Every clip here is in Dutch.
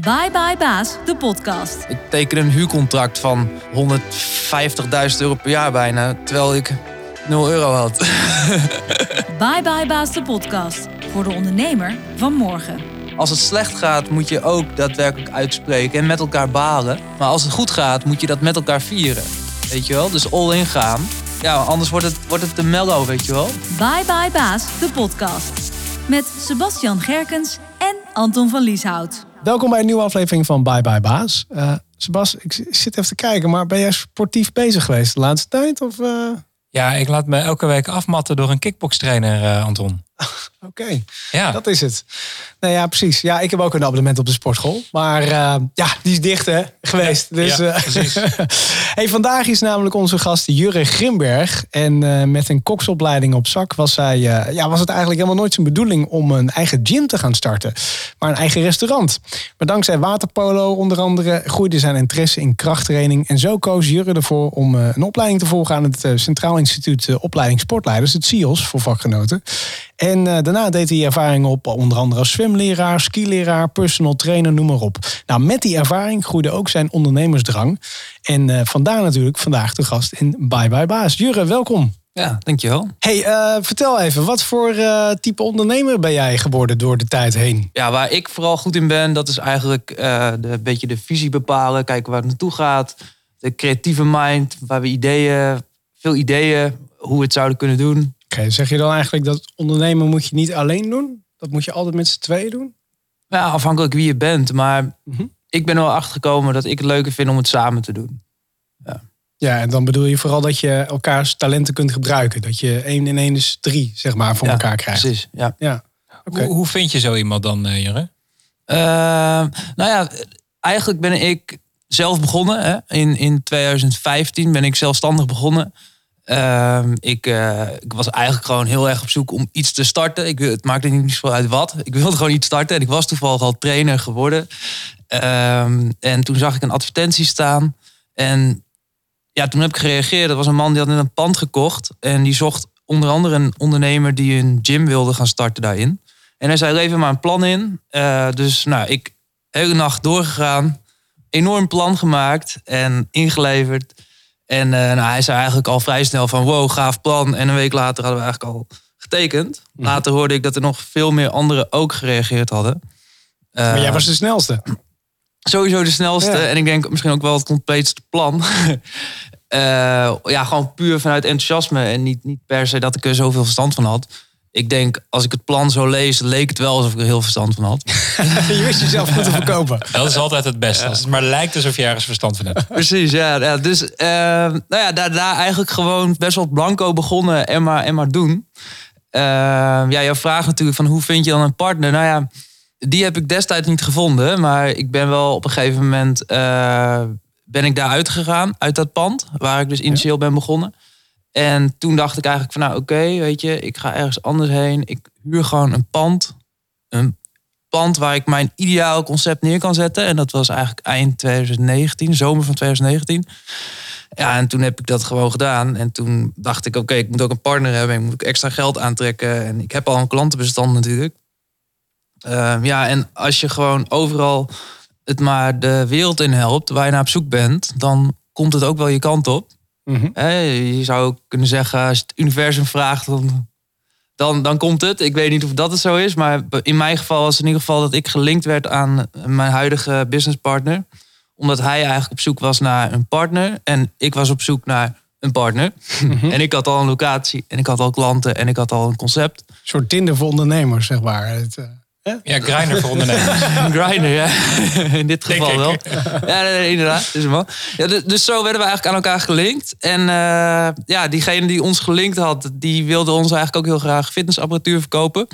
Bye Bye Baas, de podcast. Ik teken een huurcontract van 150.000 euro per jaar bijna, terwijl ik 0 euro had. Bye Bye Baas, de podcast. Voor de ondernemer van morgen. Als het slecht gaat, moet je ook daadwerkelijk uitspreken en met elkaar balen. Maar als het goed gaat, moet je dat met elkaar vieren. Weet je wel? Dus all in gaan. Ja, anders wordt het, wordt het te mellow, weet je wel? Bye Bye Baas, de podcast. Met Sebastian Gerkens en Anton van Lieshout. Welkom bij een nieuwe aflevering van Bye Bye Baas. Uh, Sebas, ik zit even te kijken, maar ben jij sportief bezig geweest de laatste tijd? Of, uh... Ja, ik laat me elke week afmatten door een kickbokstrainer, uh, Anton. Oké, ja. dat is het. Nou ja, precies. Ja, ik heb ook een abonnement op de sportschool. Maar uh, ja, die is dicht hè, geweest. Ja, dus, ja, precies. hey, vandaag is namelijk onze gast Jurre Grimberg. En uh, met een koksopleiding op zak was, zij, ja, was het eigenlijk helemaal nooit zijn bedoeling om een eigen gym te gaan starten. Maar een eigen restaurant. Maar dankzij waterpolo onder andere groeide zijn interesse in krachttraining. En zo koos Jurre ervoor om een opleiding te volgen aan het Centraal Instituut Opleiding Sportleiders. Het CIOS voor vakgenoten. En daarna deed hij ervaring op onder andere als zwemleraar, skileraar, personal trainer, noem maar op. Nou, met die ervaring groeide ook zijn ondernemersdrang. En uh, vandaar natuurlijk vandaag de gast in Bye Bye Baas. Jurre, welkom. Ja, dankjewel. Hey, uh, vertel even, wat voor uh, type ondernemer ben jij geworden door de tijd heen? Ja, waar ik vooral goed in ben, dat is eigenlijk de, een beetje de visie bepalen, kijken waar het naartoe gaat. De creatieve mind, waar we ideeën, veel ideeën, hoe we het zouden kunnen doen. Zeg je dan eigenlijk dat ondernemen moet je niet alleen doen? Dat moet je altijd met z'n tweeën doen? Ja, afhankelijk wie je bent. Maar mm-hmm. ik ben er wel achtergekomen dat ik het leuker vind om het samen te doen. Ja. ja, en dan bedoel je vooral dat je elkaars talenten kunt gebruiken. Dat je één in één is drie, zeg maar, voor elkaar krijgt. Precies, ja. ja. Okay. Hoe, hoe, vind je zo iemand dan, uh, Jure? Uh, nou ja, eigenlijk ben ik zelf begonnen. Hè. In, in 2015 ben ik zelfstandig begonnen. Uh, ik, uh, ik, was eigenlijk gewoon heel erg op zoek om iets te starten. Ik, het maakte niet zoveel uit wat. Ik wilde gewoon iets starten. En ik was toevallig al trainer geworden. Uh, en toen zag ik een advertentie staan. En ja, toen heb ik gereageerd. Dat was een man die had een pand gekocht. En die zocht onder andere een ondernemer die een gym wilde gaan starten daarin. En hij zei, even maar een plan in. Uh, dus nou, ik hele nacht doorgegaan. Enorm plan gemaakt en ingeleverd. En uh, nou, hij zei eigenlijk al vrij snel van wow, gaaf plan. En een week later hadden we eigenlijk al getekend. Mhm. Later hoorde ik dat er nog veel meer anderen ook gereageerd hadden. Maar jij was de snelste. Sowieso de snelste. En ik denk misschien ook wel het compleetste plan. uh, ja, gewoon puur vanuit enthousiasme. En niet, niet per se dat ik er zoveel verstand van had ik denk, als ik het plan zo lees, leek het wel alsof ik er heel verstand van had. je wist jezelf goed te verkopen. Dat is altijd het beste. Als het maar lijkt alsof je ergens verstand van hebt. Precies, ja. ja dus uh, nou ja, daar, daar eigenlijk gewoon best wel blanco begonnen en maar, en maar doen. Uh, ja, jouw vraag natuurlijk van hoe vind je dan een partner? Nou ja, die heb ik destijds niet gevonden. Maar ik ben wel op een gegeven moment uh, ben ik daar uitgegaan, uit dat pand. Waar ik dus initieel ben begonnen. En toen dacht ik eigenlijk van nou oké, weet je, ik ga ergens anders heen. Ik huur gewoon een pand. Een pand waar ik mijn ideaal concept neer kan zetten. En dat was eigenlijk eind 2019, zomer van 2019. Ja, en toen heb ik dat gewoon gedaan. En toen dacht ik, oké, ik moet ook een partner hebben. Ik moet ook extra geld aantrekken. En ik heb al een klantenbestand natuurlijk. Uh, ja, en als je gewoon overal het maar de wereld in helpt, waar je naar op zoek bent, dan komt het ook wel je kant op. Mm je zou kunnen zeggen, als het universum vraagt, dan, dan, dan komt het. Ik weet niet of dat het zo is, maar in mijn geval was het in ieder geval dat ik gelinkt werd aan mijn huidige businesspartner. Omdat hij eigenlijk op zoek was naar een partner en ik was op zoek naar een partner. Mhm. En ik had al een locatie en ik had al klanten en ik had al een concept. Een soort Tinder voor ondernemers, zeg maar. Het, uh... Ja, grinder voor ondernemers. grinder, ja. In dit geval wel. Ja, nee, inderdaad. Dus, man. Ja, dus zo werden we eigenlijk aan elkaar gelinkt. En uh, ja, diegene die ons gelinkt had, die wilde ons eigenlijk ook heel graag fitnessapparatuur verkopen.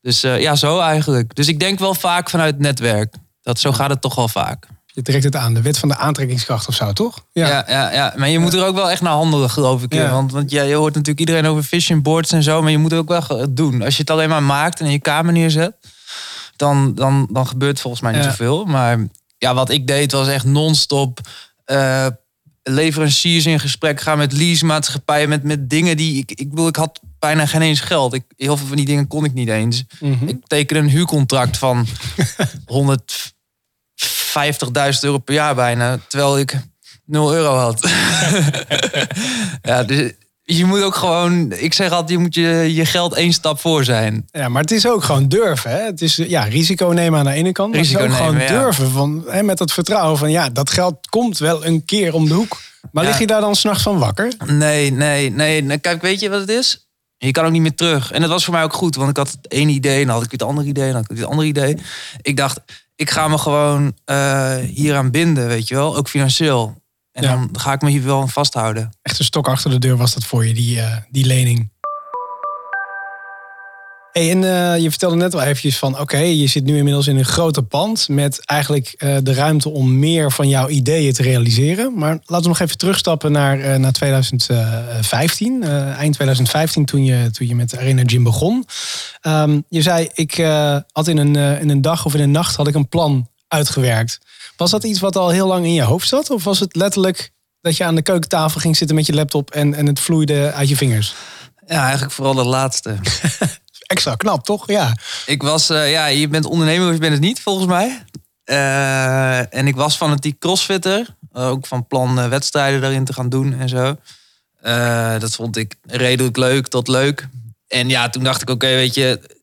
Dus uh, ja, zo eigenlijk. Dus ik denk wel vaak vanuit netwerk. Dat, zo gaat het toch wel vaak. Je trekt het aan, de wet van de aantrekkingskracht of zo, toch? Ja, ja, ja, ja. maar je moet er ook wel echt naar handelen, geloof ik. Ja. Want, want ja, je hoort natuurlijk iedereen over fishing boards en zo, maar je moet het ook wel doen. Als je het alleen maar maakt en in je kamer neerzet, dan, dan, dan gebeurt volgens mij niet zoveel. Maar ja, wat ik deed was echt non-stop uh, leveranciers in gesprek gaan met leasemaatschappijen, met, met dingen die ik, ik bedoel, ik had bijna geen eens geld. Ik, heel veel van die dingen kon ik niet eens. Mhm. Ik teken een huurcontract van 150.000 50.000 euro per jaar bijna. Terwijl ik 0 euro had. ja, dus je moet ook gewoon, ik zeg altijd, je moet je, je geld één stap voor zijn. Ja, maar het is ook gewoon durven. Hè? Het is ja, risico nemen aan de ene kant. Risico het is ook nemen, gewoon durven. Van, hè, met dat vertrouwen van ja, dat geld komt wel een keer om de hoek. Maar lig je daar dan s'nachts van wakker? Nee, nee, nee. Kijk, weet je wat het is? Je kan ook niet meer terug. En dat was voor mij ook goed, want ik had het één idee, en dan had ik het andere idee, en dan had ik het andere idee. Ik dacht, ik ga me gewoon uh, hieraan binden, weet je wel, ook financieel. En dan ga ik me hier wel aan vasthouden. Echt een stok achter de deur was dat voor je, die, uh, die lening. Hey, en uh, je vertelde net al eventjes van, oké, je zit nu inmiddels in een groter pand met eigenlijk uh, de ruimte om meer van jouw ideeën te realiseren. Maar laten we nog even terugstappen naar, uh, naar 2015, eind 2015, toen je, toen je met Arena Gym begon. Um, je zei, ik had in een, in een dag of in een nacht had ik een plan uitgewerkt. Was dat iets wat al heel lang in je hoofd zat? Of was het letterlijk dat je aan de keukentafel ging zitten met je laptop en, en het vloeide uit je vingers? Ja, eigenlijk vooral de laatste. Extra knap, toch? Ja. Ik was, uh, ja, je bent ondernemer of je bent het niet, volgens mij. Uh, en ik was fanatiek crossfitter. Ook van plan uh, wedstrijden daarin te gaan doen en zo. dat vond ik redelijk leuk tot leuk. En ja, toen dacht ik, oké, weet je,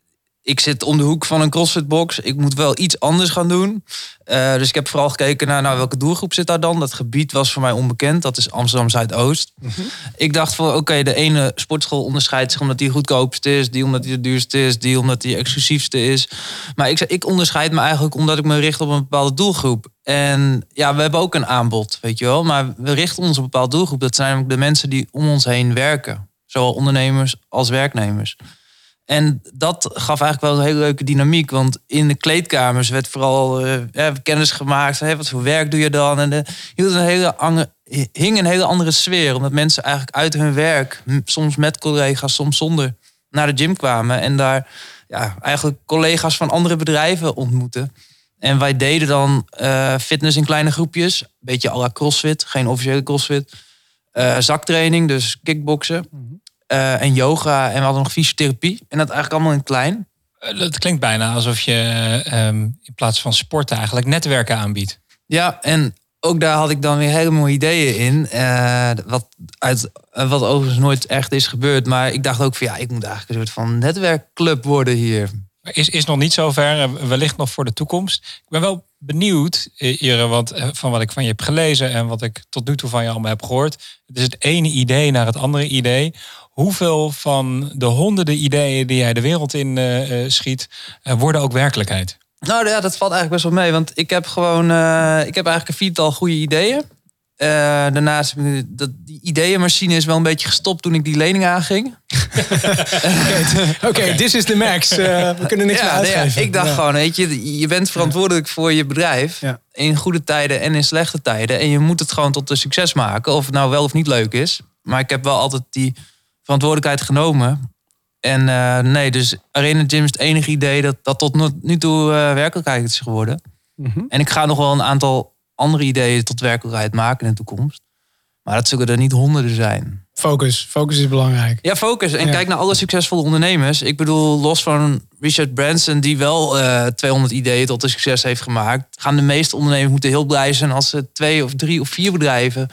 ik zit om de hoek van een CrossFit-box. Ik moet wel iets anders gaan doen. Uh, dus ik heb vooral gekeken naar nou, welke doelgroep zit daar dan. Dat gebied was voor mij onbekend. Dat is Amsterdam Zuidoost. Mm Ik dacht van oké, de ene sportschool onderscheidt zich omdat die goedkoopste is. Die omdat die de duurste is. Die omdat die exclusiefste is. Maar ik, ik onderscheid me eigenlijk omdat ik me richt op een bepaalde doelgroep. En ja, we hebben ook een aanbod, weet je wel. Maar we richten ons op een bepaalde doelgroep. Dat zijn namelijk de mensen die om ons heen werken. Zowel ondernemers als werknemers. En dat gaf eigenlijk wel een hele leuke dynamiek. Want in de kleedkamers werd vooral uh, kennis gemaakt. Wat voor werk doe je dan? En hing een hele andere sfeer. Omdat mensen eigenlijk uit hun werk, soms met collega's, soms zonder, naar de gym kwamen. En daar ja, eigenlijk collega's van andere bedrijven ontmoeten. En wij deden dan uh, fitness in kleine groepjes. Een beetje à la crossfit, geen officiële crossfit. Uh, zaktraining, dus kickboksen. Mhm. Eh, en yoga. En we hadden nog fysiotherapie. En dat eigenlijk allemaal in klein. Eh, dat klinkt bijna alsof je ehm, in plaats van sporten eigenlijk netwerken aanbiedt. Ja, en ook daar had ik dan weer hele mooie ideeën in. Uh, wat, uit, wat overigens nooit echt is gebeurd. Maar ik dacht ook van ja, ik moet eigenlijk een soort van netwerkclub worden hier. Is, is nog niet zover, wellicht nog voor de toekomst. Ik ben wel benieuwd, Ire, want van wat ik van je heb gelezen en wat ik tot nu toe van je allemaal heb gehoord. Het is het ene idee naar het andere idee hoeveel van de honderden ideeën die jij de wereld in uh, schiet, uh, worden ook werkelijkheid? Nou ja, dat valt eigenlijk best wel mee. Want ik heb gewoon, ik heb eigenlijk een viertal goede ideeën. daarnaast, dat, die ideeënmachine is wel een beetje gestopt toen ik die lening aanging. Oké, this is the max. we kunnen niks meer uitgeven. ik dacht gewoon, weet je, je bent verantwoordelijk voor je bedrijf. In goede tijden en in slechte tijden. En je moet het gewoon tot een succes maken. Of het nou wel of niet leuk is. Maar ik heb wel altijd die verantwoordelijkheid genomen. En uh, nee, dus Arena Gym is het enige idee dat dat tot nu toe uh, werkelijkheid is geworden. Mm -hmm. En ik ga nog wel een aantal andere ideeën tot werkelijkheid maken in de toekomst. Maar dat zullen er niet honderden zijn. Focus. Focus is belangrijk. Ja, focus. En kijk naar alle succesvolle ondernemers. Ik bedoel, los van Richard Branson, die wel uh, 200 ideeën tot een succes heeft gemaakt, gaan de meeste ondernemers moeten heel blij zijn als ze twee of drie of vier bedrijven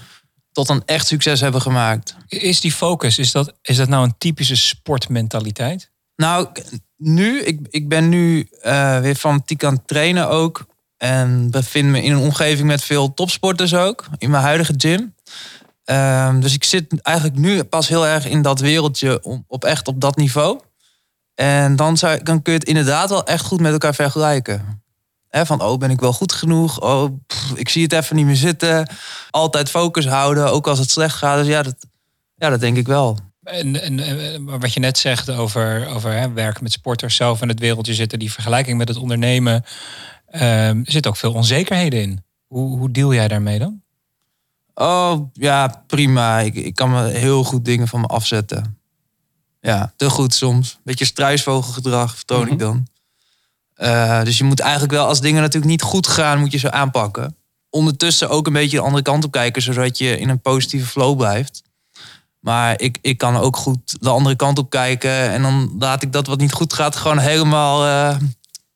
tot een echt succes hebben gemaakt. Is die focus, is dat, is dat nou een typische sportmentaliteit? Nou, nu, ik, ik ben nu uh, weer fanatiek aan het trainen ook. En bevind me in een omgeving met veel topsporters ook. In mijn huidige gym. Um, dus ik zit eigenlijk nu pas heel erg in dat wereldje om, op echt op dat niveau. En dan, zou, dan kun je het inderdaad wel echt goed met elkaar vergelijken van, oh, ben ik wel goed genoeg? Oh, ik zie het even niet meer zitten. Altijd focus houden, ook als het slecht gaat. Dus ja, dat, ja, dat denk ik wel. En, en, wat je net zegt over, over hè, werken met sporters zelf in het wereldje zitten, die vergelijking met het ondernemen, um, er zit ook veel onzekerheden in. Hoe, hoe deal jij daarmee dan? Oh, ja, prima. Ik, ik kan me heel goed dingen van me afzetten. Ja, te goed soms. Beetje struisvogelgedrag vertoon ik mhm. dan. Uh, dus je moet eigenlijk wel, als dingen natuurlijk niet goed gaan, moet je ze aanpakken. Ondertussen ook een beetje de andere kant op kijken, zodat je in een positieve flow blijft. Maar ik, ik kan ook goed de andere kant op kijken. En dan laat ik dat wat niet goed gaat gewoon helemaal uh,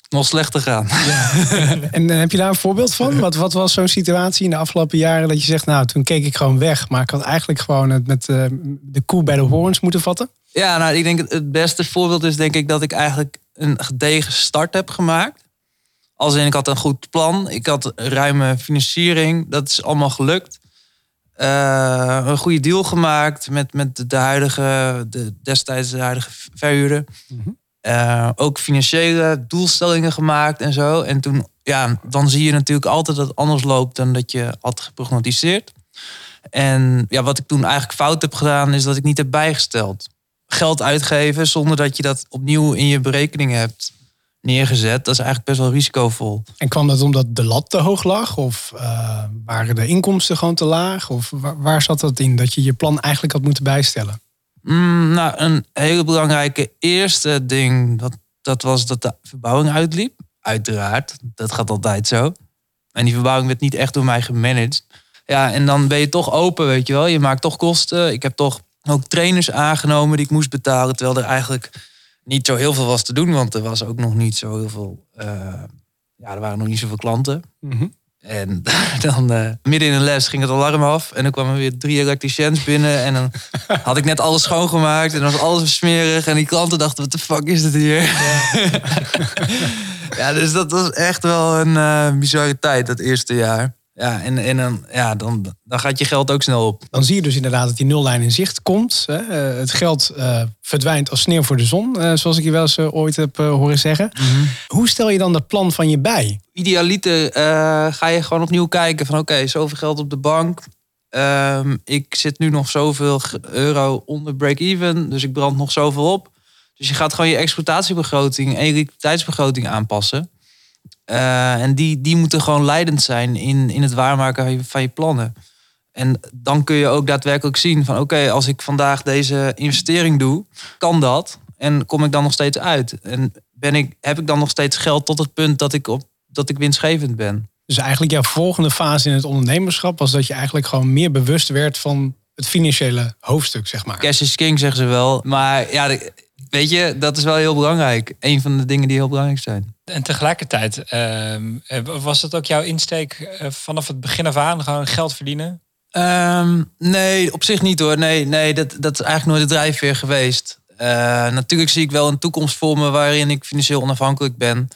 nog slechter gaan. Ja. en heb je daar een voorbeeld van? Wat, wat was zo'n situatie in de afgelopen jaren dat je zegt, nou, toen keek ik gewoon weg, maar ik had eigenlijk gewoon het met uh, de koe bij de horens moeten vatten? Ja, nou, ik denk het beste voorbeeld is denk ik dat ik eigenlijk een gedegen start heb gemaakt. Als in, ik had een goed plan, ik had ruime financiering, dat is allemaal gelukt. Uh, een goede deal gemaakt met, met de huidige, de, destijds de huidige verhuurder. Mm uh, ook financiële doelstellingen gemaakt en zo. En toen, ja, dan zie je natuurlijk altijd dat het anders loopt dan dat je had geprognosticeerd. En ja, wat ik toen eigenlijk fout heb gedaan, is dat ik niet heb bijgesteld. Geld uitgeven zonder dat je dat opnieuw in je berekeningen hebt neergezet, dat is eigenlijk best wel risicovol. En kwam dat omdat de lat te hoog lag? Of uh, waren de inkomsten gewoon te laag? Of waar, waar zat dat in dat je je plan eigenlijk had moeten bijstellen? Mm, nou, een hele belangrijke eerste ding, dat, dat was dat de verbouwing uitliep. Uiteraard, dat gaat altijd zo. En die verbouwing werd niet echt door mij gemanaged. Ja, en dan ben je toch open, weet je wel. Je maakt toch kosten. Ik heb toch ook trainers aangenomen die ik moest betalen. Terwijl er eigenlijk niet zo heel veel was te doen. Want er was ook nog niet zo heel veel... Uh, ja, er waren nog niet zoveel klanten. Mm en dan uh, midden in een les ging het alarm af. En dan kwamen weer drie elektriciëns binnen. En dan had ik net alles schoongemaakt. En dan was alles smerig. En die klanten dachten, wat de fuck is dit hier? Ja, ja dus dat was echt wel een uh, bizarre tijd, dat eerste jaar. Ja, en, en dan, ja, dan, dan gaat je geld ook snel op. Dan zie je dus inderdaad dat die nullijn in zicht komt. Hè? Eh, het geld uh, verdwijnt als sneeuw voor de zon, uh, zoals ik je wel eens ooit heb horen zeggen. Mhm. Hoe stel je dan dat plan van je bij? Idealiter ga je gewoon opnieuw kijken van oké, zoveel geld op de bank. Um, ik zit nu nog zoveel euro onder break-even, dus ik brand nog zoveel op. Dus je gaat gewoon je exploitatiebegroting en je liquiditeitsbegroting aanpassen. Uh, en die, die moeten gewoon leidend zijn in, in het waarmaken van je, van je plannen. En dan kun je ook daadwerkelijk zien van oké, als ik vandaag deze investering doe, kan dat? En kom ik dan nog steeds uit? En ben ik, heb ik dan nog steeds geld tot het punt dat ik, op, dat ik winstgevend ben? Dus eigenlijk jouw volgende fase in het ondernemerschap was dat je eigenlijk gewoon meer bewust werd van het financiële hoofdstuk, zeg maar. Cash is king, zeggen ze wel. Maar ja, weet je, dat is wel heel belangrijk. Een van de dingen die heel belangrijk zijn. En tegelijkertijd, ehm, eh, was dat ook jouw insteek eh, vanaf het begin af aan, gewoon geld verdienen? Ehm, nee, op zich niet hoor. Nee, nee dat, dat is eigenlijk nooit de drijfveer geweest. Uh, natuurlijk zie ik wel een toekomst voor me waarin ik financieel onafhankelijk ben.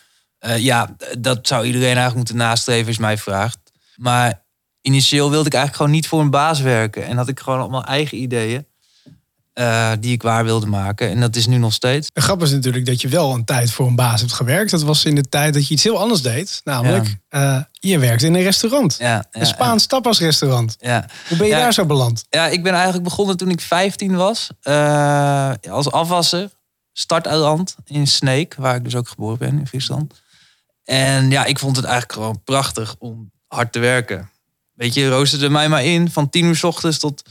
ja, dat zou iedereen eigenlijk moeten nastreven, is mij vraagt. Maar initieel wilde ik eigenlijk gewoon niet voor een baas werken. En had ik gewoon allemaal eigen ideeën. Uh, die ik waar wilde maken. En dat is nu nog steeds. De grap is natuurlijk dat je wel een tijd voor een baas hebt gewerkt. Dat was in de tijd dat je iets heel anders deed. Namelijk, ja. uh, je werkte in een restaurant. Ja, een Spaans tapasrestaurant. Ja. Hoe ben je daar zo beland? Ja, ik ben eigenlijk begonnen toen ik 15 was. Uh, als afwasser. Starteiland in Sneek. Waar ik dus ook geboren ben in Friesland. En ja, ik vond het eigenlijk gewoon prachtig om hard te werken. Weet je, roosterde mij maar in van 10 uur s ochtends tot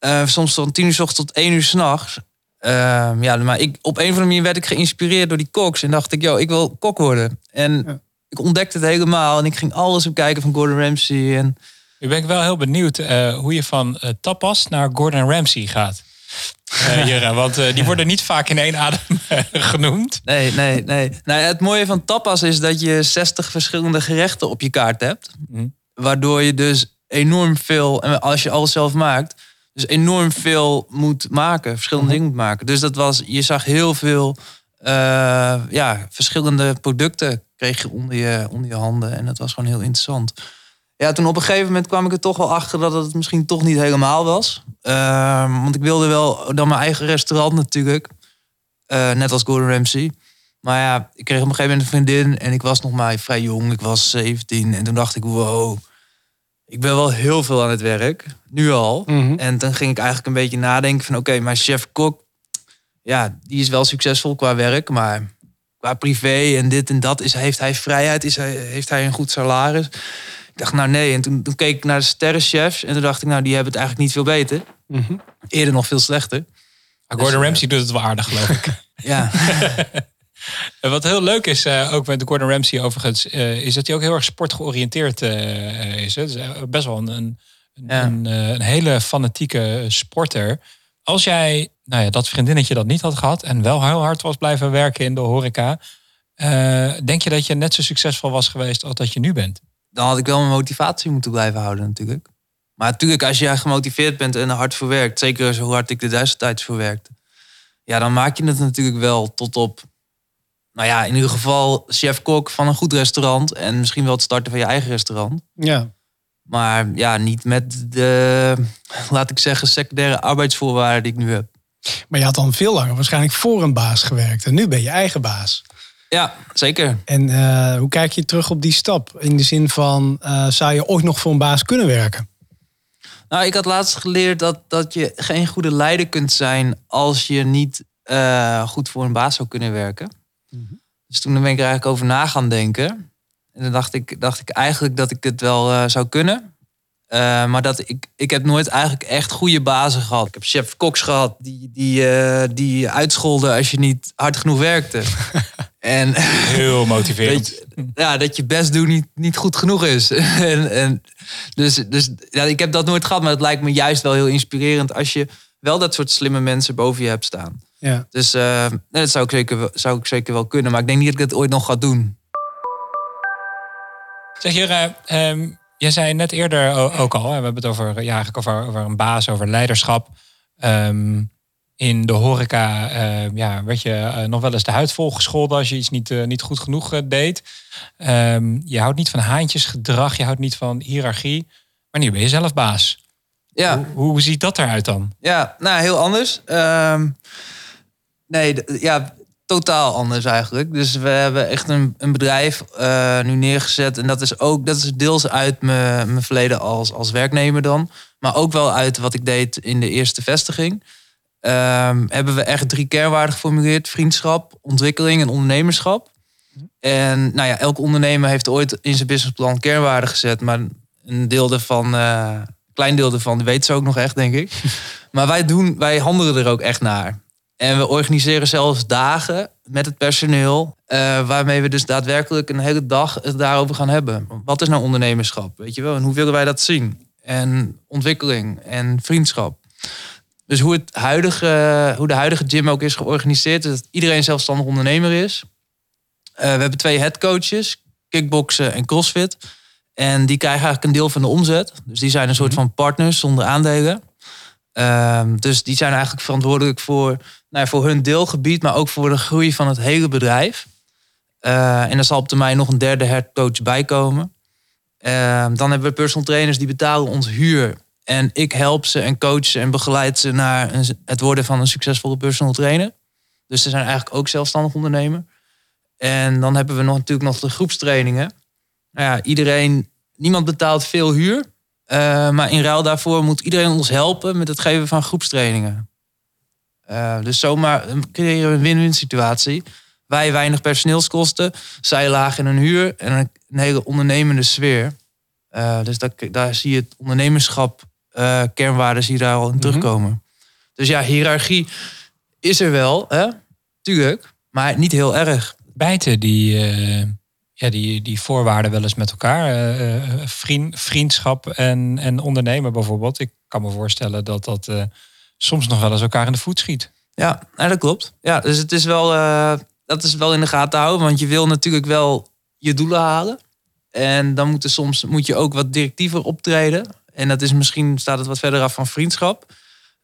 uh, soms van tien uur s ochtends tot één uur s'nachts. Uh, ja, maar ik, op een of andere manier werd ik geïnspireerd door die koks. En dacht ik, joh, ik wil kok worden. En ik ontdekte het helemaal. En ik ging alles opkijken van Gordon Ramsay. En... Nu ben ik wel heel benieuwd uh, hoe je van uh, tapas naar Gordon Ramsay gaat. Uh, want die worden niet vaak in één adem genoemd. Nee, nee, nee. Nou, het mooie van tapas is dat je 60 verschillende gerechten op je kaart hebt. Mm. Waardoor je dus enorm veel, en als je alles zelf maakt, dus enorm veel moet maken, verschillende mhm. dingen moet maken. Dus dat was, je zag heel veel uh, ja, verschillende producten kreeg je onder, je onder je handen. En dat was gewoon heel interessant. Ja, toen op een gegeven moment kwam ik er toch wel achter dat het misschien toch niet helemaal was. Uh, want ik wilde wel dan mijn eigen restaurant natuurlijk. Uh, net als Gordon Ramsay. Maar ja, ik kreeg op een gegeven moment een vriendin en ik was nog maar vrij jong. Ik was 17 en toen dacht ik, wow, ik ben wel heel veel aan het werk, nu al. Mhm. En dan ging ik eigenlijk een beetje nadenken van... oké, mijn chef-kok, ja, die is wel succesvol qua werk... maar qua privé en dit en dat, is, heeft hij vrijheid? Is hij, heeft hij een goed salaris? Ik dacht, nou nee. En toen, toen keek ik naar de sterrenchefs... en toen dacht ik, nou, die hebben het eigenlijk niet veel beter. Mhm. Eerder nog veel slechter. Gordon dus, Ramsay doet het wel aardig, geloof ik. ja. Wat heel leuk is, uh, ook met Gordon Ramsay overigens, uh, is dat hij ook heel erg sportgeoriënteerd uh, is. Het is best wel een, een, een, een, hele fanatieke sporter. Als jij nou ja, dat vriendinnetje dat niet had gehad en wel heel hard was blijven werken in de horeca, denk je dat je net zo succesvol was geweest als dat je nu bent? Dan had ik wel mijn motivatie moeten blijven houden natuurlijk. Maar natuurlijk, als je gemotiveerd bent en er hard voor werkt, zeker zo hard ik de destijds voor werkte, ja, dan maak je het natuurlijk wel tot op, nou ja, in ieder geval chef-kok van een goed restaurant en misschien wel het starten van je eigen restaurant. Ja. Maar ja, niet met de, laat ik zeggen, secundaire arbeidsvoorwaarden die ik nu heb. Maar je had dan veel langer waarschijnlijk voor een baas gewerkt en nu ben je eigen baas. Ja, zeker. En uh, hoe kijk je terug op die stap? In de zin van, uh, zou je ooit nog voor een baas kunnen werken? Nou, ik had laatst geleerd dat, dat je geen goede leider kunt zijn als je niet uh, goed voor een baas zou kunnen werken. Mm -hmm. Dus toen ben ik er eigenlijk over na gaan denken. En dan dacht ik, dacht ik eigenlijk dat ik het wel uh, zou kunnen. Uh, maar dat ik, ik heb nooit eigenlijk echt goede bazen gehad. Ik heb chef Cox gehad die, die, die uitscholden als je niet hard genoeg werkte. en, Heel motiverend. Dat je, ja, dat je best doen niet, niet goed genoeg is. en, en, dus dus ja, ik heb dat nooit gehad, maar het lijkt me juist wel heel inspirerend als je wel dat soort slimme mensen boven je hebt staan. Ja. Dus uh, dat zou ik, zeker, zou ik zeker wel kunnen, maar ik denk niet dat ik het ooit nog ga doen. Zeg Jure, um, jij zei net eerder ook al, we hebben het over, ja, eigenlijk over, over een baas, over leiderschap. Um, in de horeca uh, ja, werd je uh, nog wel eens de huid volgescholden als je iets niet, uh, niet goed genoeg deed. Um, je houdt niet van haantjesgedrag, je houdt niet van hiërarchie. Maar nu ben je zelf baas. Ja. Hoe, hoe ziet dat eruit dan? Ja, nou heel anders. Um, nee, ja, totaal anders eigenlijk. Dus we hebben echt een, een bedrijf nu neergezet. En dat is ook dat is deels uit mijn, mijn verleden als, als werknemer dan. Maar ook wel uit wat ik deed in de eerste vestiging. Um, hebben we echt drie kernwaarden geformuleerd: vriendschap, ontwikkeling en ondernemerschap. En nou ja, elke ondernemer heeft ooit in zijn businessplan kernwaarden gezet, maar een deel ervan, uh, klein deel ervan, weet ze ook nog echt, denk ik. maar wij doen, wij handelen er ook echt naar. En we organiseren zelfs dagen met het personeel, uh, waarmee we dus daadwerkelijk een hele dag het daarover gaan hebben. Wat is nou ondernemerschap? Weet je wel? En hoe willen wij dat zien? En ontwikkeling en vriendschap. Dus hoe, het huidige, hoe de huidige gym ook is georganiseerd, is dat iedereen zelfstandig ondernemer is. Uh, we hebben twee headcoaches, kickboksen en crossfit. En die krijgen eigenlijk een deel van de omzet. Dus die zijn een soort van partners zonder aandelen. Uh, dus die zijn eigenlijk verantwoordelijk voor, nou voor hun deelgebied, maar ook voor de groei van het hele bedrijf. Uh, en er zal op termijn nog een derde headcoach bij komen. Ehm, dan hebben we personal trainers die betalen ons huur en ik help ze en coach ze en begeleid ze naar het worden van een succesvolle personal trainer. Dus ze zijn eigenlijk ook zelfstandig ondernemer. En dan hebben we nog, natuurlijk nog de groepstrainingen. Nou ja, iedereen, niemand betaalt veel huur. Uh, maar in ruil daarvoor moet iedereen ons helpen met het geven van groepstrainingen. Uh, dus zomaar creëren we een win-win situatie. Wij weinig personeelskosten, zij laag in een huur en een, een hele ondernemende sfeer. Uh, dus dat, daar zie je het ondernemerschap kernwaarden die daar al in terugkomen. Mm -hmm. Dus ja, hiërarchie is er wel, hè? tuurlijk, maar niet heel erg. Bijten die, ja, die, die voorwaarden wel eens met elkaar? Uh, vriend, vriendschap en, en ondernemen bijvoorbeeld. Ik kan me voorstellen dat dat soms nog wel eens elkaar in de voet schiet. Ja, dat klopt. Ja, dus het is wel, dat is wel in de gaten houden, want je wil natuurlijk wel je doelen halen. En dan moet, er soms, moet je ook wat directiever optreden. En dat is misschien, staat het wat verder af van vriendschap.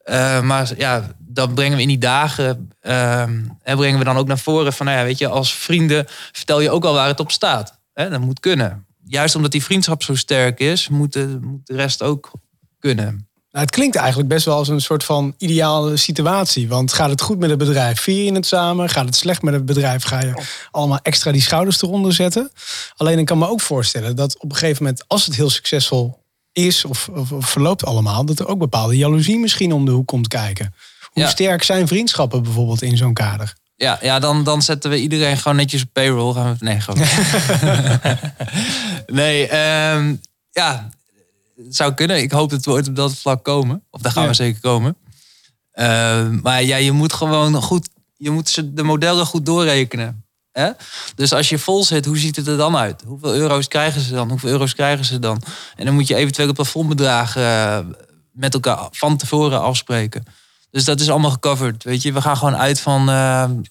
Uh, maar ja, dan brengen we in die dagen, en brengen we dan ook naar voren van, nou ja, weet je, als vrienden vertel je ook al waar het op staat. Hè, dat moet kunnen. Juist omdat die vriendschap zo sterk is, moet de, moet de rest ook kunnen. Nou, het klinkt eigenlijk best wel als een soort van ideale situatie. Want gaat het goed met het bedrijf, vier je het samen. Gaat het slecht met het bedrijf, ga je allemaal extra die schouders eronder zetten. Alleen ik kan me ook voorstellen dat op een gegeven moment, als het heel succesvol is of, of, of, verloopt allemaal, dat er ook bepaalde jaloezie misschien om de hoek komt kijken. Hoe ja. sterk zijn vriendschappen bijvoorbeeld in zo'n kader? Ja, ja dan, dan zetten we iedereen gewoon netjes op payroll. Gaan we, nee, gewoon. nee, um, ja, het zou kunnen. Ik hoop dat we ooit op dat vlak komen. Of daar gaan ja. we zeker komen. Uh, maar ja, je moet gewoon goed, je moet de modellen goed doorrekenen. Hè? Dus als je vol zit, hoe ziet het er dan uit? Hoeveel euro's krijgen ze dan? Hoeveel euro's krijgen ze dan? En dan moet je eventueel plafondbedragen met elkaar van tevoren afspreken. Dus dat is allemaal gecoverd. Weet je, we gaan gewoon uit van, uh,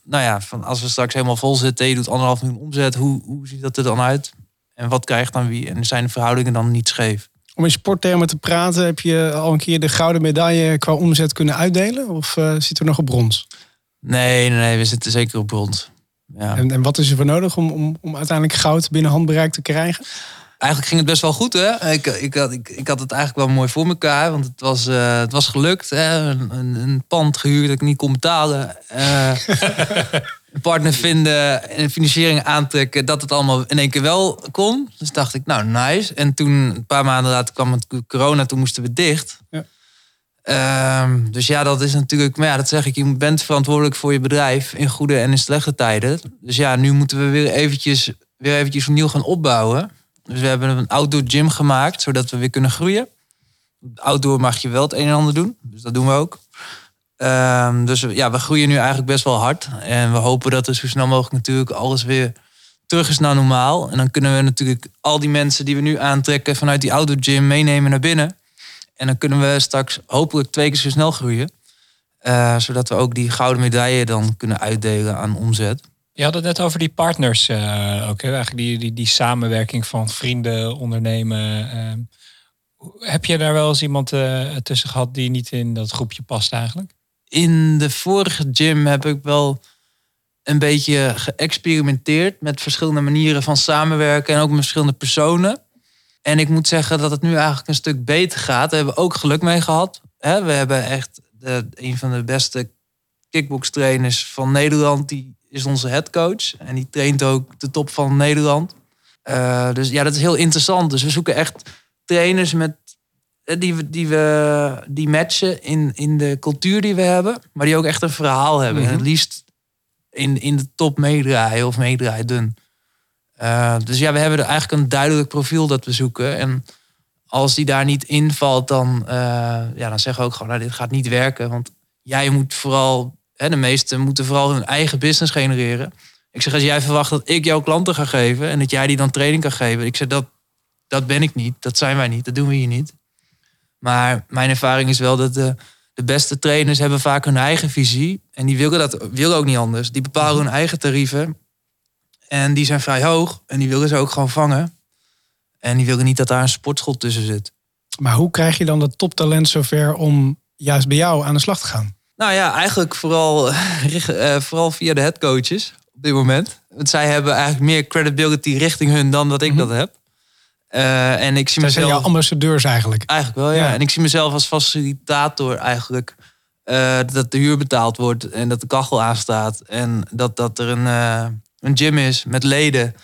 nou ja, van als we straks helemaal vol zitten, je doet anderhalf miljoen omzet, hoe, hoe ziet dat er dan uit? En wat krijgt dan wie? En zijn de verhoudingen dan niet scheef? Om in sporttermen te praten, heb je al een keer de gouden medaille qua omzet kunnen uitdelen? Of uh, zitten we nog op brons? Nee, nee, nee, we zitten zeker op brons. Ja. En, en wat is er voor nodig om, om, om uiteindelijk goud binnen handbereik te krijgen? Eigenlijk ging het best wel goed, hè? Ik, ik, had, ik, ik had het eigenlijk wel mooi voor elkaar, want het was, uh, het was gelukt. Hè? Een, een, een, pand gehuurd dat ik niet kon betalen. Uh, een partner vinden en financiering aantrekken, dat het allemaal in één keer wel kon. Dus dacht ik, nou, nice. En toen, een paar maanden later, kwam het corona, toen moesten we dicht. Ja. Um, dus ja, dat is natuurlijk, maar ja, dat zeg ik, je bent verantwoordelijk voor je bedrijf in goede en in slechte tijden. Dus ja, nu moeten we weer eventjes, weer eventjes opnieuw gaan opbouwen. Dus we hebben een outdoor gym gemaakt, zodat we weer kunnen groeien. Outdoor mag je wel het een en ander doen, dus dat doen we ook. Um, dus ja, we groeien nu eigenlijk best wel hard. En we hopen dat er zo snel mogelijk natuurlijk alles weer terug is naar normaal. En dan kunnen we natuurlijk al die mensen die we nu aantrekken vanuit die outdoor gym meenemen naar binnen. En dan kunnen we straks hopelijk twee keer zo snel groeien. Uh, zodat we ook die gouden medaille dan kunnen uitdelen aan omzet. Je had het net over die partners uh, ook. Eigenlijk die, die, die samenwerking van vrienden, ondernemen. Uh, heb je daar wel eens iemand uh, tussen gehad die niet in dat groepje past eigenlijk? In de vorige gym heb ik wel een beetje geëxperimenteerd met verschillende manieren van samenwerken en ook met verschillende personen. En ik moet zeggen dat het nu eigenlijk een stuk beter gaat. Daar hebben we ook geluk mee gehad. We hebben echt de, een van de beste kickbox trainers van Nederland. Die is onze headcoach. En die traint ook de top van Nederland. Uh, dus ja, dat is heel interessant. Dus we zoeken echt trainers met, eh, die, we, die, we, die matchen in, in de cultuur die we hebben. Maar die ook echt een verhaal hebben. En het mhm. liefst in, in de top meedraaien of meedraaien dun. Uh, dus ja, we hebben er eigenlijk een duidelijk profiel dat we zoeken. En als die daar niet invalt, dan, uh, ja, dan zeggen we ook gewoon, nou, dit gaat niet werken. Want jij moet vooral de meesten moeten vooral hun eigen business genereren. Ik zeg, als jij verwacht dat ik jouw klanten ga geven en dat jij die dan training kan geven. Ik zeg, dat, dat ben ik niet. Dat zijn wij niet. Dat doen we hier niet. Maar mijn ervaring is wel dat de, de beste trainers hebben vaak hun eigen visie. En die willen dat willen ook niet anders. Die bepalen hun eigen tarieven. En die zijn vrij hoog. En die willen ze ook gewoon vangen. En die willen niet dat daar een sportschool tussen zit. Maar hoe krijg je dan dat toptalent zover om juist bij jou aan de slag te gaan? Nou ja, eigenlijk vooral, uh, vooral via de headcoaches op dit moment. Want zij hebben eigenlijk meer credibility richting hun dan dat ik mhm. dat heb. Uh, en ik zie zij mezelf, zijn jouw ambassadeurs eigenlijk. Eigenlijk wel, ja. En ik zie mezelf als facilitator eigenlijk. Uh, dat de huur betaald wordt en dat de kachel aanstaat. En dat, dat er een, een gym is met leden.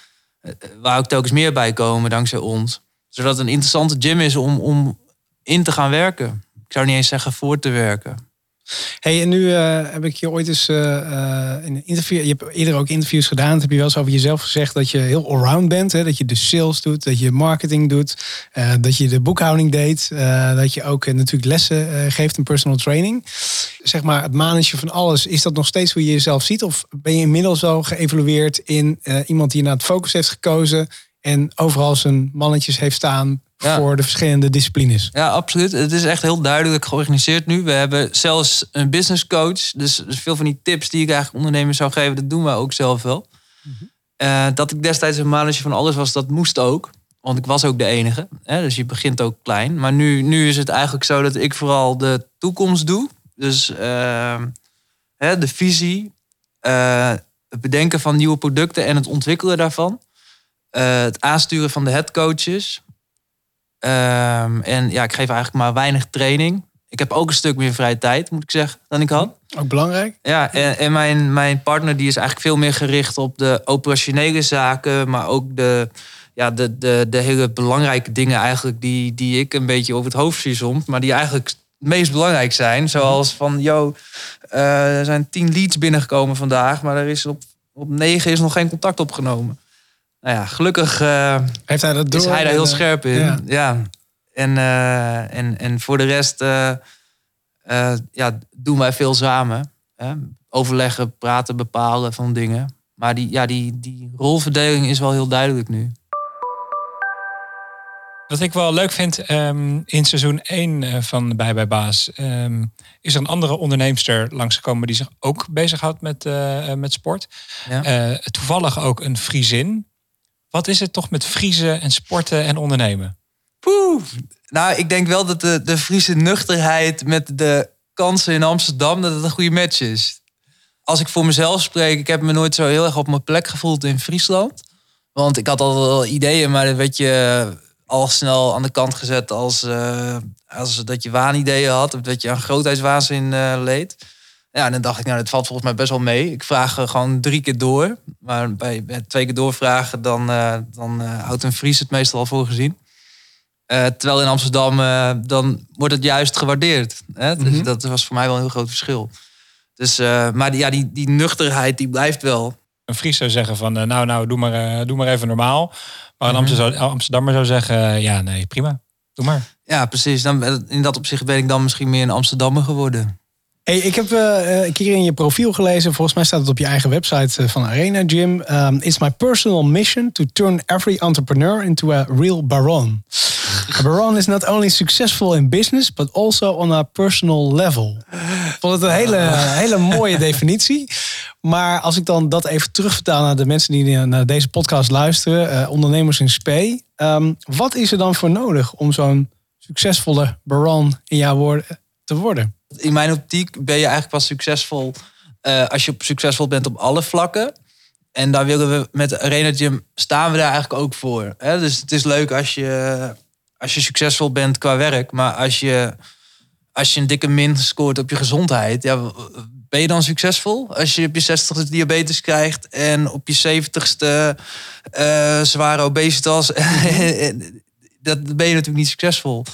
waar ook telkens meer bij komen dankzij ons. Zodat het een interessante gym is om, om in te gaan werken. Ik zou niet eens zeggen voor te werken. Hey, en nu uh, heb ik je ooit eens uh, in een interview. Je hebt eerder ook interviews gedaan. Dat heb je wel eens over jezelf gezegd dat je heel allround bent. Hè? Dat je de sales doet, dat je marketing doet, dat je de boekhouding deed. dat je ook natuurlijk lessen geeft in personal training. Zeg maar, het managen van alles. Is dat nog steeds hoe je jezelf ziet? Of ben je inmiddels wel geëvalueerd in iemand die naar het focus heeft gekozen en overal zijn mannetjes heeft staan voor de verschillende disciplines. Ja, absoluut. Het is echt heel duidelijk georganiseerd nu. We hebben zelfs een business coach. Dus, dus veel van die tips die ik eigenlijk ondernemers zou geven, dat doen we ook zelf wel. Mm dat ik destijds een manager van alles was, dat moest ook. Want ik was ook de enige. Hè? Dus je begint ook klein. Maar nu, nu is het eigenlijk zo dat ik vooral de toekomst doe. Dus uh, hè, de visie, uh, het bedenken van nieuwe producten en het ontwikkelen daarvan. Uh, het aansturen van de headcoaches. Um, en ja, ik geef eigenlijk maar weinig training. Ik heb ook een stuk meer vrije tijd, moet ik zeggen, dan ik had. Ook belangrijk. Ja, en, en mijn, mijn partner die is eigenlijk veel meer gericht op de operationele zaken, maar ook de, ja, de, de, de hele belangrijke dingen eigenlijk die, die ik een beetje over het hoofd zie soms, maar die eigenlijk het meest belangrijk zijn. Zoals van, yo, uh, er zijn tien leads binnengekomen vandaag, maar er is op, op negen is nog geen contact opgenomen nou ja, gelukkig uh, Heeft hij dat door is hij daar heel eh, scherp in. Ja. En, uh, en, en voor de rest uh, ja, doen wij veel samen. Hè? Overleggen, praten, bepalen van dingen. Maar die, ja, die, die rolverdeling is wel heel duidelijk nu. Wat ik wel leuk vind, um, in seizoen 1 eh, van Bij bij Baas um, is er een andere onderneemster langsgekomen die zich ook bezighoudt met, uh, met sport. Ja. Uh, toevallig ook een Friesin. Wat is het toch met Friese en sporten en ondernemen? Poeh. Nou, ik denk wel dat de, de Friese nuchterheid met de kansen in Amsterdam, dat het een goede match is. Als ik voor mezelf spreek, ik heb me nooit zo heel erg op mijn plek gevoeld in Friesland. Want ik had al wel ideeën, maar dat werd je al snel aan de kant gezet als, uh, als dat je waanideeën had. Of dat je aan grootheidswaanzin uh, leed. Ja, en dan dacht ik, nou, dat valt volgens mij best wel mee. Ik vraag gewoon drie keer door. Maar bij, bij twee keer doorvragen, dan, uh, dan houdt een Fries het meestal al voor gezien. terwijl in Amsterdam, dan wordt het juist gewaardeerd. Hè? Dus mhm. dat was voor mij wel een heel groot verschil. Dus, maar die, ja, die, die nuchterheid, die blijft wel. Een Fries zou zeggen van, nou, nou, doe maar, doe maar even normaal. Maar een Amsterdam, Amsterdammer zou zeggen, ja, nee, prima. Doe maar. Ja, precies. Dan, in dat opzicht ben ik dan misschien meer een Amsterdammer geworden. Hey, ik heb uh, een keer in je profiel gelezen, volgens mij staat het op je eigen website uh, van Arena Gym. Um, It's my personal mission to turn every entrepreneur into a real baron. A baron is not only successful in business, but also on a personal level. Ik vond het een hele, hele mooie definitie. Maar als ik dan dat even terugvertaal naar de mensen die naar deze podcast luisteren, uh, ondernemers in spe. Um, wat is er dan voor nodig om zo'n succesvolle baron in jouw woorden te worden? In mijn optiek ben je eigenlijk pas succesvol uh, als je succesvol bent op alle vlakken. En daar willen we met Arena Gym staan we daar eigenlijk ook voor. Hè? Dus het is leuk als je, als je succesvol bent qua werk, maar als je, als je een dikke min scoort op je gezondheid, ja, ben je dan succesvol? Als je op je 60ste diabetes krijgt en op je 70ste uh, zware obesitas. dat ben je natuurlijk niet succesvol.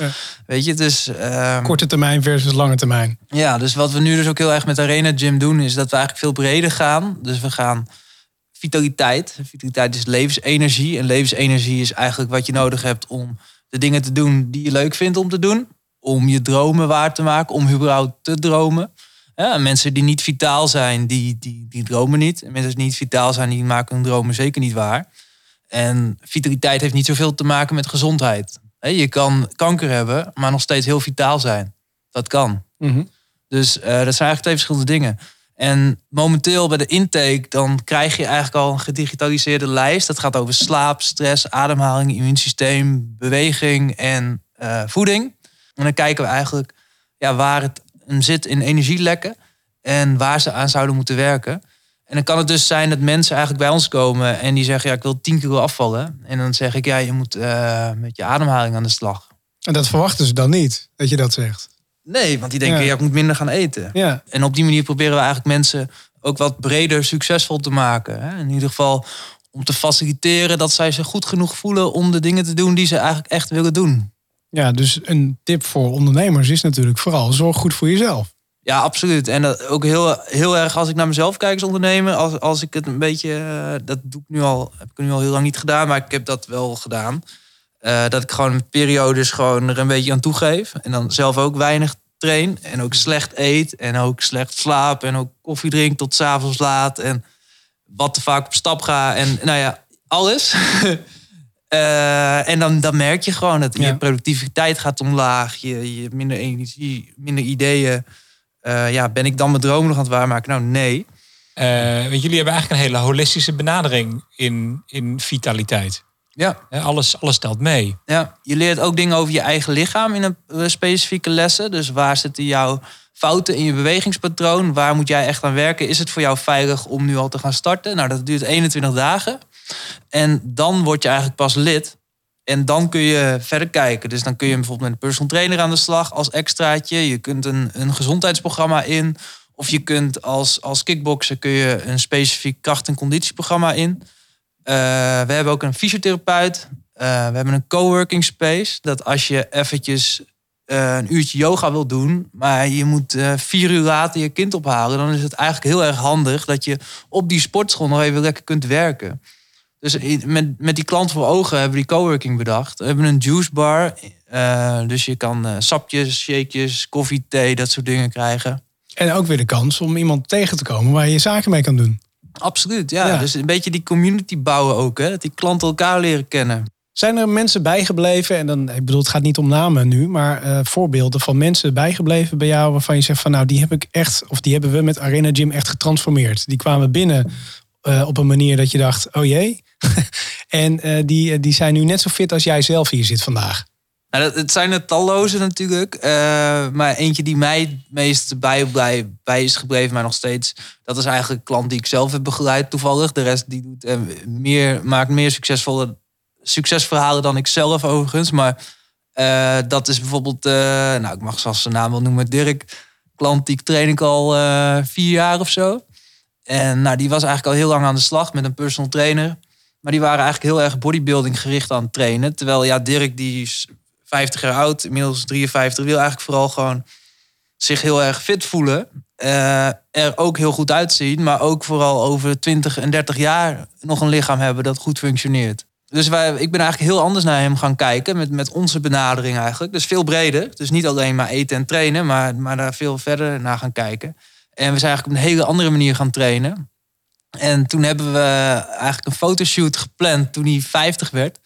Weet je, dus... Uh, Korte termijn versus lange termijn. Ja, dus wat we nu dus ook heel erg met Arena Gym doen... is dat we eigenlijk veel breder gaan. Dus we gaan vitaliteit. Vitaliteit is levensenergie. En levensenergie is eigenlijk wat je nodig hebt om de dingen te doen die je leuk vindt om te doen. Om je dromen waar te maken, om überhaupt te dromen. Ja, mensen die niet vitaal zijn, die, die, die dromen niet. En mensen die niet vitaal zijn, die maken hun dromen zeker niet waar. En vitaliteit heeft niet zoveel te maken met gezondheid. Je kan kanker hebben, maar nog steeds heel vitaal zijn. Dat kan. Mhm. Dus uh, dat zijn eigenlijk twee verschillende dingen. En momenteel bij de intake, dan krijg je eigenlijk al een gedigitaliseerde lijst. Dat gaat over slaap, stress, ademhaling, immuunsysteem, beweging en uh, voeding. En dan kijken we eigenlijk ja, waar het zit in energielekken en waar ze aan zouden moeten werken. En dan kan het dus zijn dat mensen eigenlijk bij ons komen en die zeggen: Ja, ik wil 10 kilo afvallen. En dan zeg ik: Ja, je moet uh, met je ademhaling aan de slag. En dat verwachten ze dan niet, dat je dat zegt? Nee, want die denken: ja. ik moet minder gaan eten. Ja. En op die manier proberen we eigenlijk mensen ook wat breder succesvol te maken. Hè? In ieder geval om te faciliteren dat zij zich goed genoeg voelen om de dingen te doen die ze eigenlijk echt willen doen. Ja, dus een tip voor ondernemers is natuurlijk vooral zorg goed voor jezelf. Ja, absoluut. En dat ook heel, heel erg als ik naar mezelf kijk als ondernemer. Als, als ik het een beetje, uh, dat doe ik nu al, heb ik nu al heel lang niet gedaan, maar ik heb dat wel gedaan. Uh, dat ik gewoon periodes gewoon er een beetje aan toegeef. En dan zelf ook weinig train. En ook slecht eet. En ook slecht slaap. En ook koffie drink tot s'avonds laat. En wat te vaak op stap ga. En nou ja, alles. Uh, en dan, dan merk je gewoon dat je productiviteit gaat omlaag. Je, je minder energie, minder ideeën. Uh, ja, ben ik dan mijn droom nog aan het waarmaken? Nou, nee. Uh, want jullie hebben eigenlijk een hele holistische benadering in, in vitaliteit. Ja. Alles, alles telt mee. Ja, je leert ook dingen over je eigen lichaam in een specifieke lessen. Dus waar zitten jouw fouten in je bewegingspatroon? Waar moet jij echt aan werken? Is het voor jou veilig om nu al te gaan starten? Nou, dat duurt 21 dagen. En dan word je eigenlijk pas lid. En dan kun je verder kijken. Dus dan kun je bijvoorbeeld met een personal trainer aan de slag als extraatje. Je kunt een, een gezondheidsprogramma in. Of je kunt als, als kickboxer kun je een specifiek kracht- en conditieprogramma in. Uh, we hebben ook een fysiotherapeut. Uh, we hebben een coworking space. Dat als je eventjes uh, een uurtje yoga wil doen, maar je moet vier uur later je kind ophalen, dan is het eigenlijk heel erg handig dat je op die sportschool nog even lekker kunt werken. Dus met, met die klant voor ogen hebben we die coworking bedacht. We hebben een juice bar. Uh, dus je kan uh, sapjes, shakejes, koffie, thee, dat soort dingen krijgen. En ook weer de kans om iemand tegen te komen waar je zaken mee kan doen. Absoluut, ja. Dus een beetje die community bouwen ook. Hè? Dat die klanten elkaar leren kennen. Zijn er mensen bijgebleven, en dan, ik bedoel, het gaat niet om namen nu, maar uh, voorbeelden van mensen bijgebleven bij jou waarvan je zegt van nou, die heb ik echt, of die hebben we met Arena Gym echt getransformeerd. Die kwamen binnen uh, op een manier dat je dacht, oh jee. en uh, die, die zijn nu net zo fit als jij zelf hier zit vandaag. Nou, het zijn er talloze natuurlijk. Uh, maar eentje die mij het meest bij, bij, bij is gebleven, maar nog steeds. Dat is eigenlijk klant die ik zelf heb begeleid toevallig. De rest die doet, meer, maakt meer succesvolle succesverhalen dan ik zelf overigens. Maar dat is bijvoorbeeld, nou ik mag zelfs zijn naam wel noemen, Dirk. Klant die ik train ik al vier jaar of zo. En nou, die was eigenlijk al heel lang aan de slag met een personal trainer. Maar die waren eigenlijk heel erg bodybuilding gericht aan het trainen. Terwijl ja, Dirk die is 50 jaar oud, inmiddels 53, wil eigenlijk vooral gewoon zich heel erg fit voelen. Uh, er ook heel goed uitzien, maar ook vooral over 20 en 30 jaar nog een lichaam hebben dat goed functioneert. Dus wij, ik ben eigenlijk heel anders naar hem gaan kijken met, met onze benadering eigenlijk. Dus veel breder. Dus niet alleen maar eten en trainen, maar, maar daar veel verder naar gaan kijken. En we zijn eigenlijk op een hele andere manier gaan trainen. En toen hebben we eigenlijk een fotoshoot gepland toen hij 50 werd.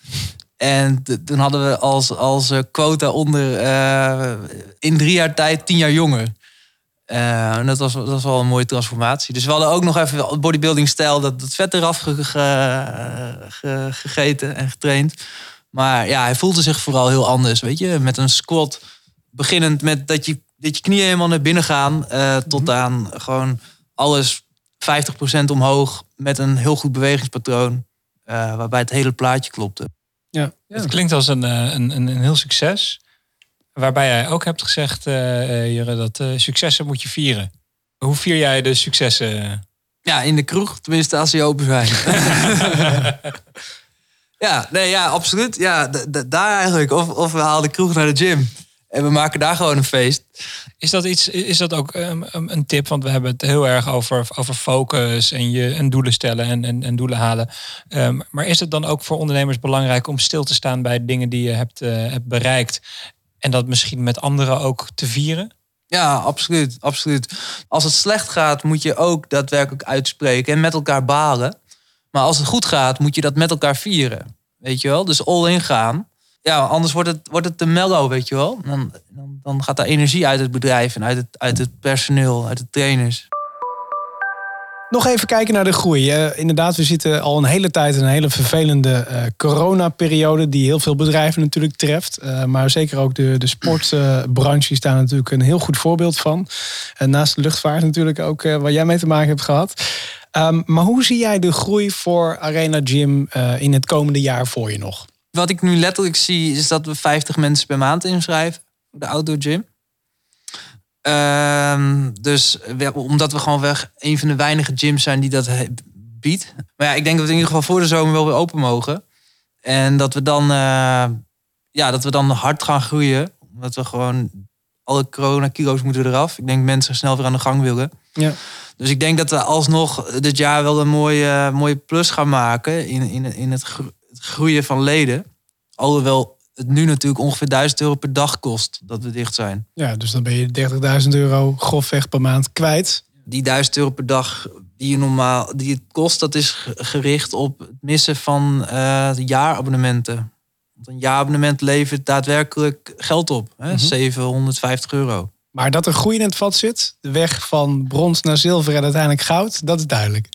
En toen hadden we als, als eh, quota onder uh, in drie jaar tijd tien jaar jonger. Uh, en dat was, dat was wel een mooie transformatie. Dus we hadden ook nog even bodybuilding stijl, dat, dat vet eraf ge, ge, gegeten en getraind. Maar ja, hij voelde zich vooral heel anders, weet je. Met een squat, beginnend met dat je, dat je knieën helemaal naar binnen gaan. Uh, tot mhm. aan gewoon alles 50% omhoog met een heel goed bewegingspatroon. waarbij het hele plaatje klopte. Ja. Het klinkt als een, eh, een, een, een heel succes. Waarbij jij ook hebt gezegd, uh, Jure, dat uh, successen moet je vieren. Hoe vier jij de successen? Ja, in de kroeg, tenminste als die open zijn. ja, nee, ja, absoluut. Ja, daar eigenlijk. Of, of we halen de kroeg naar de gym. En we maken daar gewoon een feest. Is dat, iets, is dat ook um, een tip? Want we hebben het heel erg over, over focus en, je, en doelen stellen en, en, en doelen halen. Um, maar is het dan ook voor ondernemers belangrijk om stil te staan bij dingen die je hebt, uh, hebt bereikt? En dat misschien met anderen ook te vieren? Ja, absoluut, absoluut. Als het slecht gaat, moet je ook daadwerkelijk uitspreken en met elkaar balen. Maar als het goed gaat, moet je dat met elkaar vieren. Weet je wel? Dus all in gaan ja, anders wordt het, wordt het te mellow, weet je wel. Dan, dan, dan gaat er energie uit het bedrijf en uit het, uit het personeel, uit de trainers. Nog even kijken naar de groei. Inderdaad, we zitten al een hele tijd in een hele vervelende uh, coronaperiode... die heel veel bedrijven natuurlijk treft. Uh, maar zeker ook de, de sportbranche is daar natuurlijk een heel goed voorbeeld van. En naast de luchtvaart natuurlijk ook waar jij mee te maken hebt gehad. Um, maar hoe zie jij de groei voor Arena Gym in het komende jaar voor je nog? Wat ik nu letterlijk zie, is dat we 50 mensen per maand inschrijven de outdoor gym. Uh, dus omdat we gewoon weg een van de weinige gyms zijn die dat biedt. Maar ja, ik denk dat we in ieder geval voor de zomer wel weer open mogen. En dat we dan, uh, ja, dat we dan hard gaan groeien. Omdat we gewoon alle corona-kilo's moeten eraf. Ik denk mensen snel weer aan de gang willen. Ja. Dus ik denk dat we alsnog dit jaar wel een mooie, mooie plus gaan maken in, in, in het groeien van leden. Alhoewel het nu natuurlijk ongeveer 1000 euro per dag kost dat we dicht zijn. Ja, dus dan ben je 30.000 euro grofweg per maand kwijt. Die 1000 euro per dag die je normaal die het kost, dat is gericht op het missen van uh, jaarabonnementen. Want een jaarabonnement levert daadwerkelijk geld op. Hè? 750 mhm. euro. Maar dat er groei in het vat zit, de weg van brons naar zilver en uiteindelijk goud, dat is duidelijk.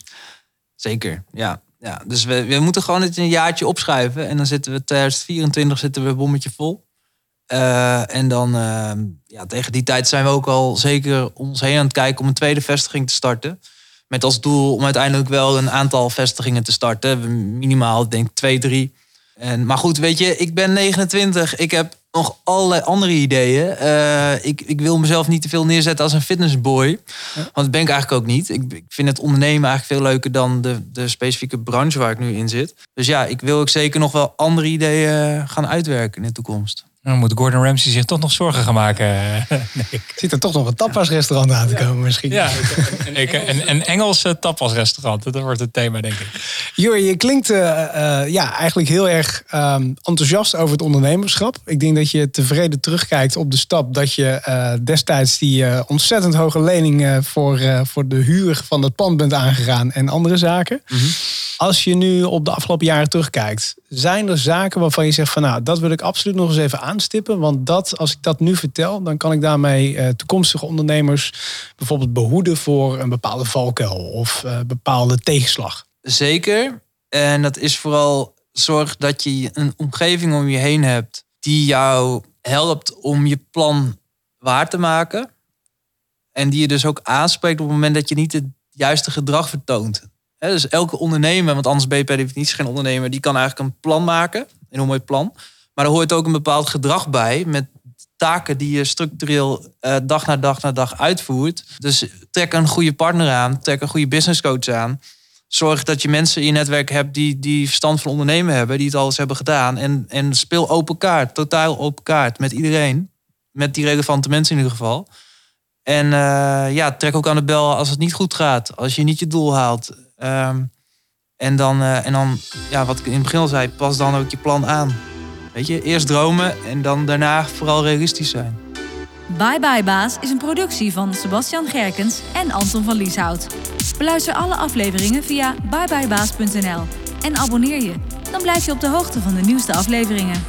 Zeker, ja. Ja, dus we, we moeten gewoon het een jaartje opschuiven. En dan zitten we 2024 zitten we bommetje vol. Uh, en dan uh, ja, tegen die tijd zijn we ook al zeker om ons heen aan het kijken om een tweede vestiging te starten. Met als doel om uiteindelijk wel een aantal vestigingen te starten. Minimaal, denk twee, drie. En, maar goed, weet je, ik ben 29. Ik heb nog allerlei andere ideeën. Uh, ik, ik wil mezelf niet te veel neerzetten als een fitnessboy. Want dat ben ik eigenlijk ook niet. Ik, ik vind het ondernemen eigenlijk veel leuker dan de, de specifieke branche waar ik nu in zit. Dus ja, ik wil ook zeker nog wel andere ideeën gaan uitwerken in de toekomst. Dan moet Gordon Ramsay zich toch nog zorgen gaan maken. nee. Ziet er toch nog een tapasrestaurant aan te komen misschien. Ja, een, een, een Engels tapasrestaurant. Dat wordt het thema, denk ik. Jor, je klinkt uh, uh, ja, eigenlijk heel erg um, enthousiast over het ondernemerschap. Ik denk dat je tevreden terugkijkt op de stap dat je uh, destijds die ontzettend hoge lening voor, voor de huur van het pand bent aangegaan en andere zaken. Mm Als je nu op de afgelopen jaren terugkijkt, zijn er zaken waarvan je zegt van nou, dat wil ik absoluut nog eens even aanstippen. Want dat, als ik dat nu vertel, dan kan ik daarmee eh, toekomstige ondernemers bijvoorbeeld behoeden voor een bepaalde valkuil of uh, bepaalde tegenslag. Zeker. En dat is vooral zorg dat je een omgeving om je heen hebt die jou helpt om je plan waar te maken. En die je dus ook aanspreekt op het moment dat je niet het juiste gedrag vertoont. Dus elke ondernemer, want anders ben je per definitie geen ondernemer, die kan eigenlijk een plan maken. Een heel mooi plan. Maar er hoort ook een bepaald gedrag bij met taken die je structureel uh, dag na dag na dag uitvoert. Dus trek een goede partner aan, trek een goede business coach aan. Zorg dat je mensen in je netwerk hebt die, die verstand van ondernemen hebben, die het alles hebben gedaan. En, en speel open kaart, totaal open kaart met iedereen. Met die relevante mensen in ieder geval. En uh, ja, trek ook aan de bel als het niet goed gaat. Als je niet je doel haalt. Um, en dan, uh, en dan ja, wat ik in het begin al zei, pas dan ook je plan aan. Weet je, eerst dromen en dan daarna vooral realistisch zijn. Bye Bye Baas is een productie van Sebastian Gerkens en Anton van Lieshout. Beluister alle afleveringen via byebybaas.nl en abonneer je. Dan blijf je op de hoogte van de nieuwste afleveringen.